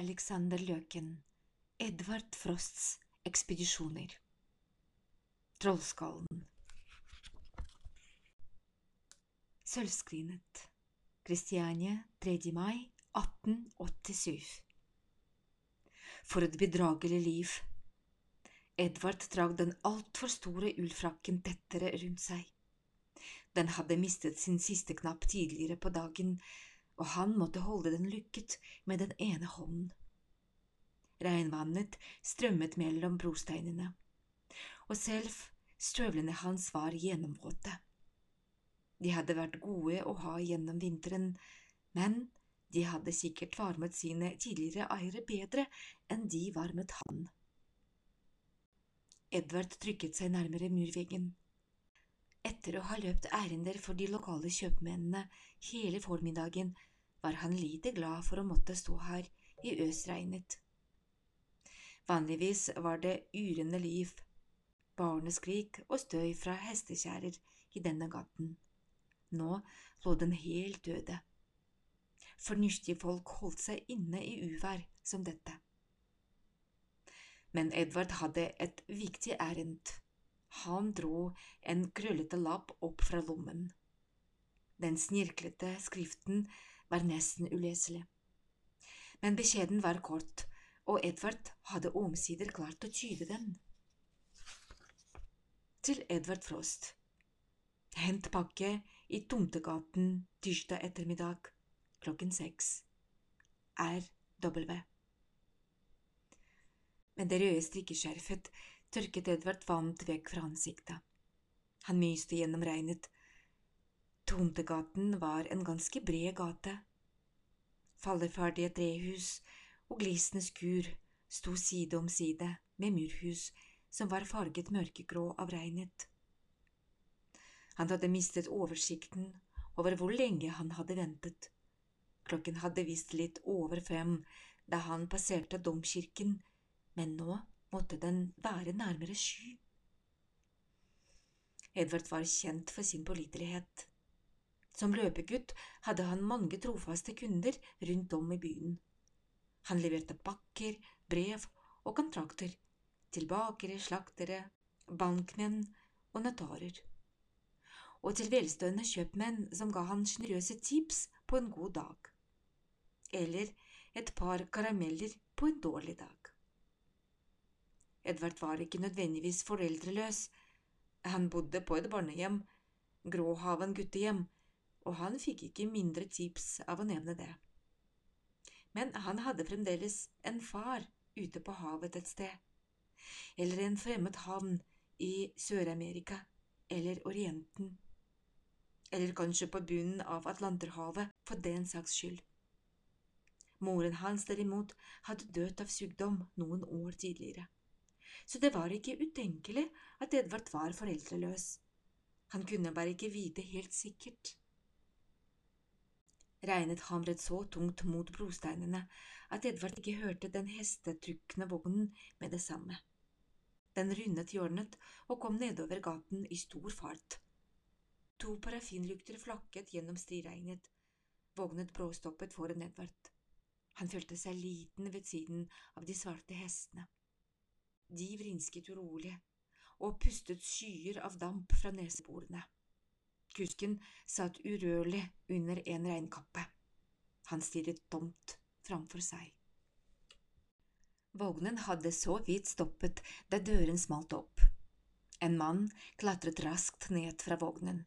Alexander Løken Edvard Frosts ekspedisjoner Trollskallen Sølvskrinet Kristiania 3. mai 1887 For et bedragelig liv! Edvard drag den altfor store ullfrakken tettere rundt seg. Den hadde mistet sin siste knapp tidligere på dagen, og han måtte holde den lukket med den ene hånden. Regnvannet strømmet mellom brosteinene, og selv støvlene hans var gjennomvåte. De hadde vært gode å ha gjennom vinteren, men de hadde sikkert varmet sine tidligere eiere bedre enn de varmet han. Edvard trykket seg nærmere murveggen. Etter å ha løpt ærender for de lokale kjøpmennene hele formiddagen, var han lite glad for å måtte stå her i øsregnet. Vanligvis var det yrende liv, barneskrik og støy fra hestekjærer i denne gaten. Nå lå den helt døde. Fornuftige folk holdt seg inne i uvær som dette. Men Edvard hadde et viktig ærend. Han dro en krøllete lapp opp fra lommen. Den snirklete skriften var nesten uleselig. Men beskjeden var kort, og Edvard hadde omsider klart å tyde den. Til Edvard Frost. Hent pakke i Tomtegaten tirsdag ettermiddag klokken seks. R.W. Med det røde strikkeskjerfet tørket Edvard vannet vekk fra ansiktet. Han myste gjennom regnet. Tomtegaten var en ganske bred gate. Falleferdige trehus og glisende skur sto side om side med murhus som var farget mørkegrå av regnet. Han hadde mistet oversikten over hvor lenge han hadde ventet. Klokken hadde visst litt over fem da han passerte domkirken men nå måtte den være nærmere sju. Edvard var kjent for sin pålitelighet. Som løpegutt hadde han mange trofaste kunder rundt om i byen. Han leverte pakker, brev og kontrakter til bakere, slaktere, bankmenn og notarer, og til velstående kjøpmenn som ga han sjenerøse tips på en god dag, eller et par karameller på en dårlig dag. Edvard var ikke nødvendigvis foreldreløs. Han bodde på et barnehjem, Gråhaven guttehjem, og han fikk ikke mindre tips av å nevne det. Men han hadde fremdeles en far ute på havet et sted, eller en fremmed havn i Sør-Amerika eller Orienten, eller kanskje på bunnen av Atlanterhavet for den saks skyld. Moren hans derimot hadde dødd av sykdom noen år tidligere så det var ikke utenkelig at Edvard var foreldreløs. Han kunne bare ikke vite helt sikkert. Regnet hamret så tungt mot brosteinene at Edvard ikke hørte den hestetrykkende vognen med det samme. Den rundet hjørnet og kom nedover gaten i stor fart. To parafinlykter flakket gjennom striregnet. Vognet bråstoppet foran Edvard. Han følte seg liten ved siden av de svarte hestene. De vrinsket urolig og pustet skyer av damp fra neseborene. Kusken satt urørlig under en regnkappe. Han stirret tomt framfor seg. Vognen hadde så vidt stoppet da døren smalt opp. En mann klatret raskt ned fra vognen.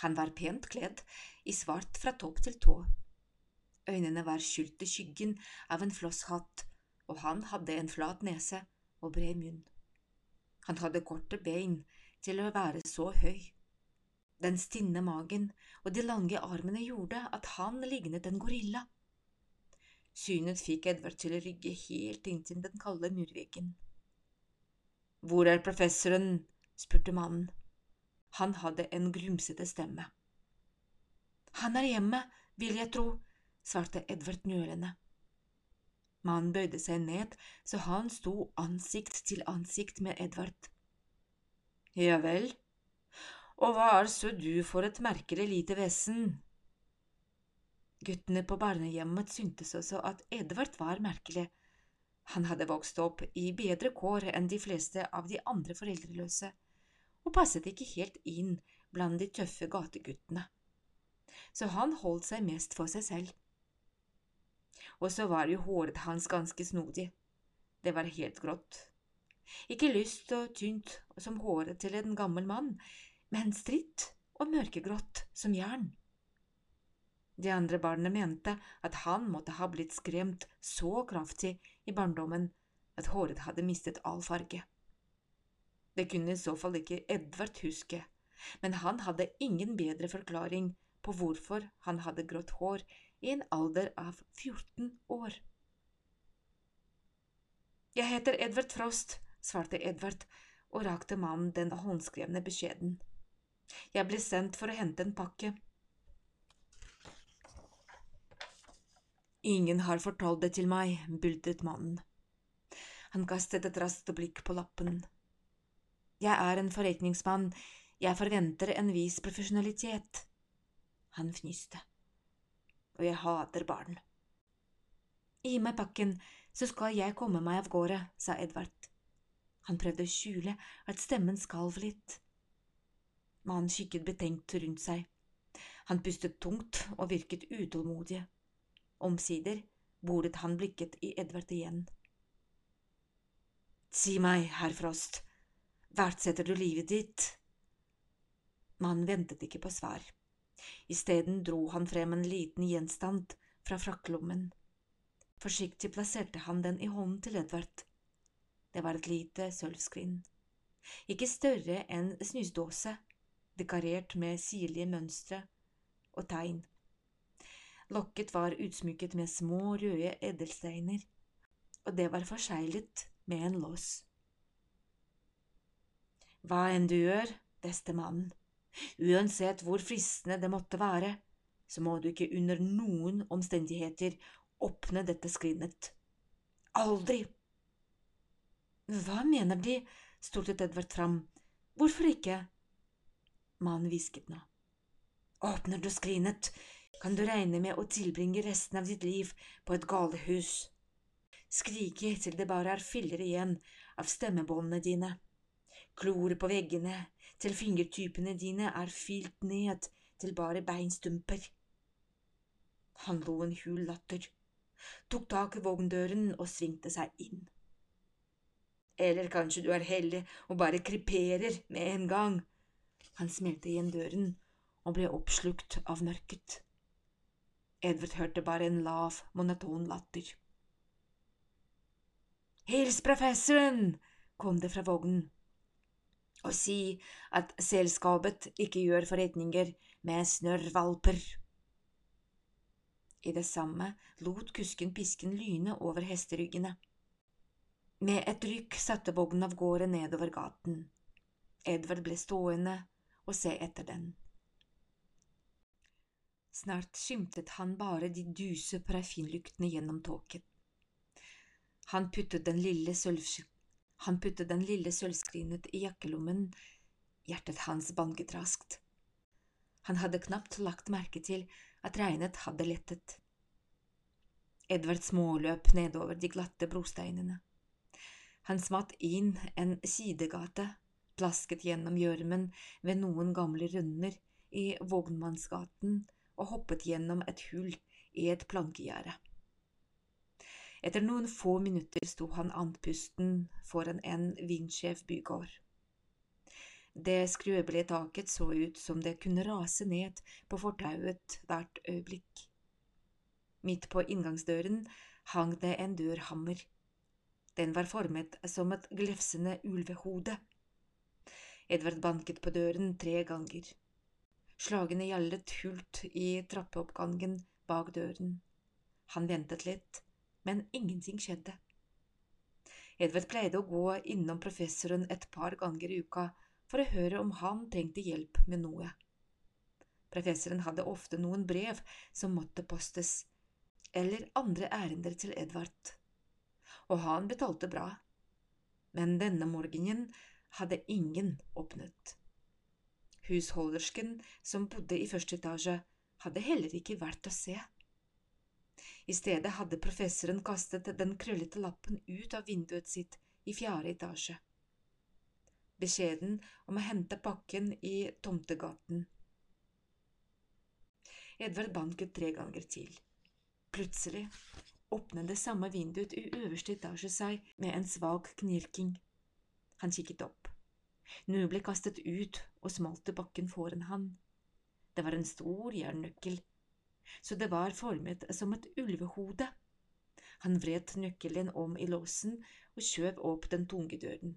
Han var pent kledd, i svart fra topp til tå. Øynene var skjult i skyggen av en flosshatt, og han hadde en flat nese og bred munn. Han hadde korte bein til å være så høy. Den stinne magen og de lange armene gjorde at han lignet en gorilla. Synet fikk Edvard til å rygge helt inntil den kalde murveggen. Hvor er professoren? spurte mannen. Han hadde en grumsete stemme. Han er hjemme, vil jeg tro, svarte Edvard nølende. Mannen bøyde seg ned så han sto ansikt til ansikt med Edvard. Ja vel, og hva er så du for et merkelig lite vesen? Guttene på barnehjemmet syntes også at Edvard var merkelig. Han hadde vokst opp i bedre kår enn de fleste av de andre foreldreløse, og passet ikke helt inn blant de tøffe gateguttene. Så han holdt seg mest for seg selv. Og så var jo håret hans ganske snodig. Det var helt grått. Ikke lyst og tynt som håret til en gammel mann, men stritt og mørkegrått som jern. De andre barna mente at han måtte ha blitt skremt så kraftig i barndommen at håret hadde mistet all farge. Det kunne i så fall ikke Edvard huske, men han hadde ingen bedre forklaring på hvorfor han hadde grått hår i en alder av 14 år. Jeg heter Edvard Frost, svarte Edvard og rakte mannen den håndskrevne beskjeden. Jeg ble sendt for å hente en pakke. Ingen har fortalt det til meg, bultet mannen. Han kastet et raskt blikk på lappen. Jeg er en forretningsmann, jeg forventer en vis profesjonalitet. Han fnyste. Og jeg hater barn. Gi meg pakken, så skal jeg komme meg av gårde, sa Edvard. Han prøvde å skjule at stemmen skalv litt. Mannen kikket betenkt rundt seg. Han pustet tungt og virket utålmodig. Omsider boret han blikket i Edvard igjen. Si meg, herr Frost, verdsetter du livet ditt? Mannen ventet ikke på svar. Isteden dro han frem en liten gjenstand fra frakkelommen. Forsiktig plasserte han den i hånden til Edvard. Det var et lite sølvskrin. Ikke større enn snusdåse, dekorert med sirlige mønstre og tegn. Lokket var utsmykket med små, røde edelsteiner, og det var forseglet med en lås. Hva enn du gjør, beste mann, uansett hvor fristende det måtte være, så må du ikke under noen omstendigheter åpne dette skrinnet. Aldri! Hva mener De? stortet Edvard fram. Hvorfor ikke? Mannen hvisket nå. Åpner du skrinet, kan du regne med å tilbringe resten av ditt liv på et galehus. Skrike til det bare er filler igjen av stemmebåndene dine. Klore på veggene til fingertypene dine er filt ned til bare beinstumper. Han lo en hul latter, tok tak i vogndøren og svingte seg inn. Eller kanskje du er heldig og bare kriperer med en gang. Han smelte igjen døren og ble oppslukt av mørket. Edvard hørte bare en lav, monoton latter. Hils professoren! kom det fra vognen. Og si at selskapet ikke gjør forretninger med snørrvalper. I det samme lot kusken pisken lyne over hesteryggene. Med et rykk satte vognen av gårde nedover gaten. Edvard ble stående og se etter den. Snart skimtet han bare de duse parafinlyktene gjennom tåken. Han puttet den lille sølv... sølvskrinet i jakkelommen, hjertet hans banket raskt. Han hadde knapt lagt merke til at regnet hadde lettet. Edvard småløp nedover de glatte brosteinene. Han smatt inn en sidegate, plasket gjennom gjørmen ved noen gamle runder i Vognmannsgaten og hoppet gjennom et hull i et plankegjerde. Etter noen få minutter sto han andpusten foran en vindskjev bygård. Det skrøbelige taket så ut som det kunne rase ned på fortauet hvert øyeblikk. Midt på inngangsdøren hang det en dørhammer. Den var formet som et glefsende ulvehode. Edvard banket på døren tre ganger. Slagene gjallet hult i trappeoppgangen bak døren. Han ventet litt, men ingenting skjedde. Edvard pleide å gå innom professoren et par ganger i uka for å høre om han trengte hjelp med noe. Professoren hadde ofte noen brev som måtte postes, eller andre ærender til Edvard, og han betalte bra. Men denne morgenen hadde ingen åpnet. Husholdersken som bodde i første etasje, hadde heller ikke vært å se. I stedet hadde professoren kastet den krøllete lappen ut av vinduet sitt i fjerde etasje. Beskjeden om å hente pakken i tomtegaten. Edvard banket tre ganger til. Plutselig åpnet det samme vinduet i øverste etasje seg med en svak knirking. Han kikket opp. Noe ble kastet ut og smalt til bakken foran han. Det var en stor jernnøkkel, så det var formet som et ulvehode. Han vred nøkkelen om i låsen og skjøv opp den tunge døren.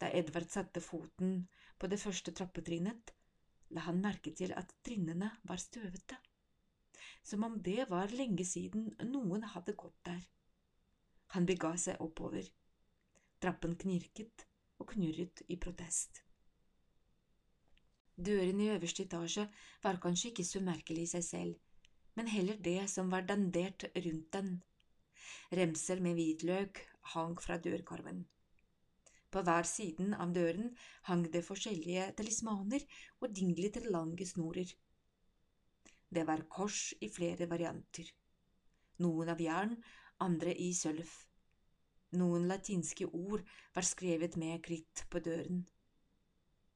Da Edvard satte foten på det første trappetrinnet, la han merke til at trinnene var støvete, som om det var lenge siden noen hadde gått der. Han bega seg oppover. Trappen knirket og knurret i protest. Døren i øverste etasje var kanskje ikke så merkelig i seg selv, men heller det som var dandert rundt den. Remser med hvitløk hang fra dørkarmen. På hver siden av døren hang det forskjellige talismaner og dinglet lange snorer. Det var kors i flere varianter. Noen av jern, andre i sølv. Noen latinske ord var skrevet med kritt på døren.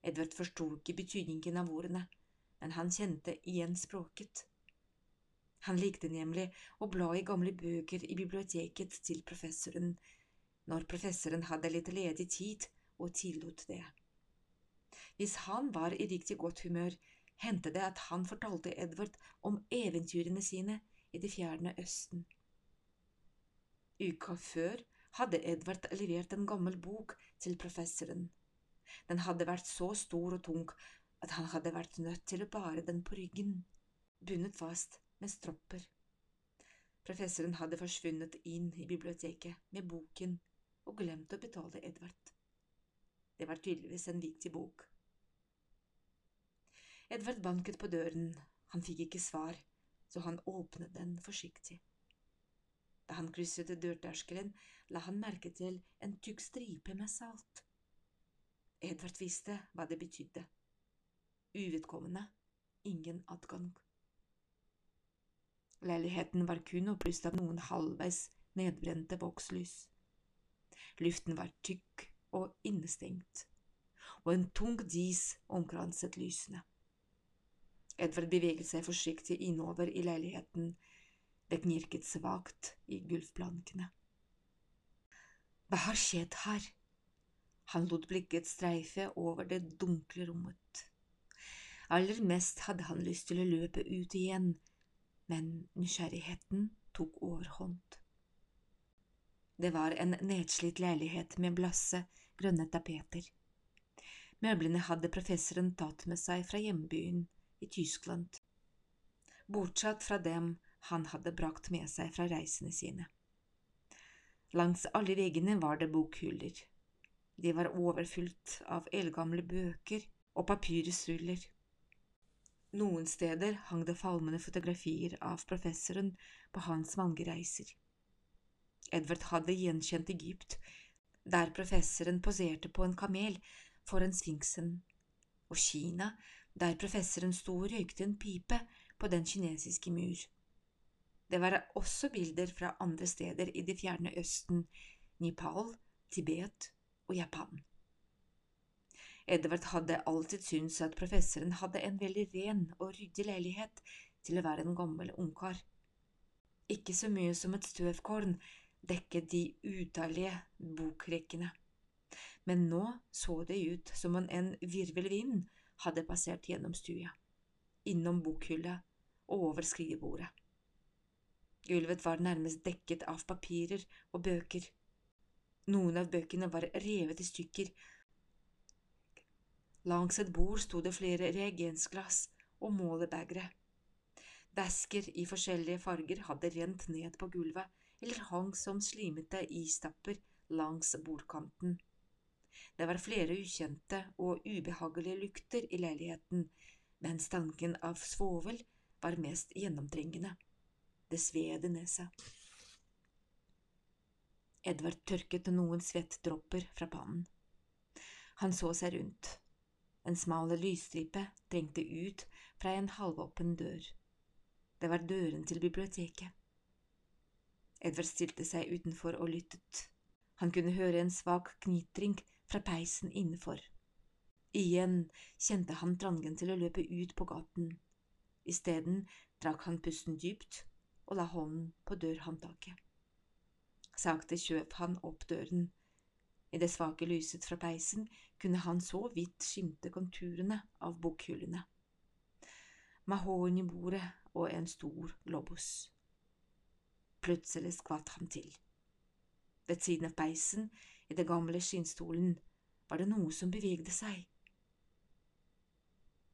Edvard forsto ikke betydningen av ordene, men han kjente igjen språket. Han likte nemlig å bla i gamle bøker i biblioteket til professoren, når professoren hadde litt ledig tid og tillot det. Hvis han var i riktig godt humør, hendte det at han fortalte Edvard om eventyrene sine i det fjerne Østen. Uka før hadde Edvard levert en gammel bok til professoren. Den hadde vært så stor og tung at han hadde vært nødt til å bære den på ryggen, bundet fast med stropper. Professoren hadde forsvunnet inn i biblioteket med boken og glemt å betale Edvard. Det var tydeligvis en viktig bok. Edvard banket på døren, han fikk ikke svar, så han åpnet den forsiktig. Da han krysset dørterskelen, la han merke til en tykk stripe med salt. Edvard visste hva det betydde. Uvedkommende, ingen adgang. Leiligheten var kun opplyst av noen halvveis nedbrente vokslys. Luften var tykk og innestengt, og en tung dis omkranset lysene. Edvard beveget seg forsiktig innover i leiligheten, det knirket svakt i gulvplankene. Hva har skjedd her? Han lot blikket streife over det dunkle rommet. Aller mest hadde han lyst til å løpe ut igjen, men nysgjerrigheten tok overhånd. Det var en nedslitt leilighet med blasse, grønne tapeter. Møblene hadde professoren tatt med seg fra hjembyen i Tyskland, bortsett fra dem han hadde brakt med seg fra reisene sine. Langs alle veggene var det bokhyller. De var overfylt av eldgamle bøker og papyrusruller. Noen steder hang det falmende fotografier av professoren på hans mange reiser. Edvard hadde gjenkjent Egypt, der professoren poserte på en kamel foran sfinksen, og Kina, der professoren sto og røykte en pipe på den kinesiske mur. Det var også bilder fra andre steder i det fjerne Østen, Nepal, Tibet og Japan. Edvard hadde alltid syntes at professoren hadde en veldig ren og ryddig leilighet til å være en gammel ungkar. Ikke så mye som et støvkorn dekket de utallige bokrekkene. Men nå så det ut som om en virvelvind hadde passert gjennom stua, innom bokhylla og over skrivebordet. Gulvet var nærmest dekket av papirer og bøker. Noen av bøkene var revet i stykker. Langs et bord sto det flere reagensglass og målebagere. Væsker i forskjellige farger hadde rent ned på gulvet, eller hang som slimete istapper langs bordkanten. Det var flere ukjente og ubehagelige lukter i leiligheten, men stanken av svovel var mest gjennomtrengende. Det sved i nesa. Edvard tørket noen svettdropper fra pannen. Han så seg rundt. En smal lysstripe trengte ut fra en halvåpen dør. Det var døren til biblioteket. Edvard stilte seg utenfor og lyttet. Han kunne høre en svak knitring fra peisen innenfor. Igjen kjente han trangen til å løpe ut på gaten. Isteden drakk han pusten dypt og la hånden på dørhåndtaket. Sakte kjøp han opp døren. I det svake lyset fra peisen kunne han så vidt skimte konturene av bokhyllene. Mahognibordet og en stor globus. Plutselig skvatt han til. Ved siden av peisen, i den gamle skinnstolen, var det noe som bevegde seg.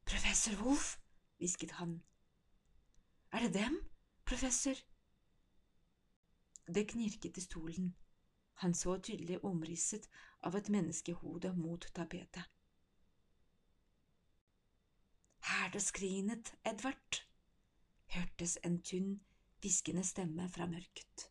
Professor Wolf, hvisket han. Er det dem, professor? Det knirket i stolen. Han så tydelig omrisset av et menneskehode mot tapetet. Er det skrinet, Edvard? hørtes en tynn, hviskende stemme fra mørket.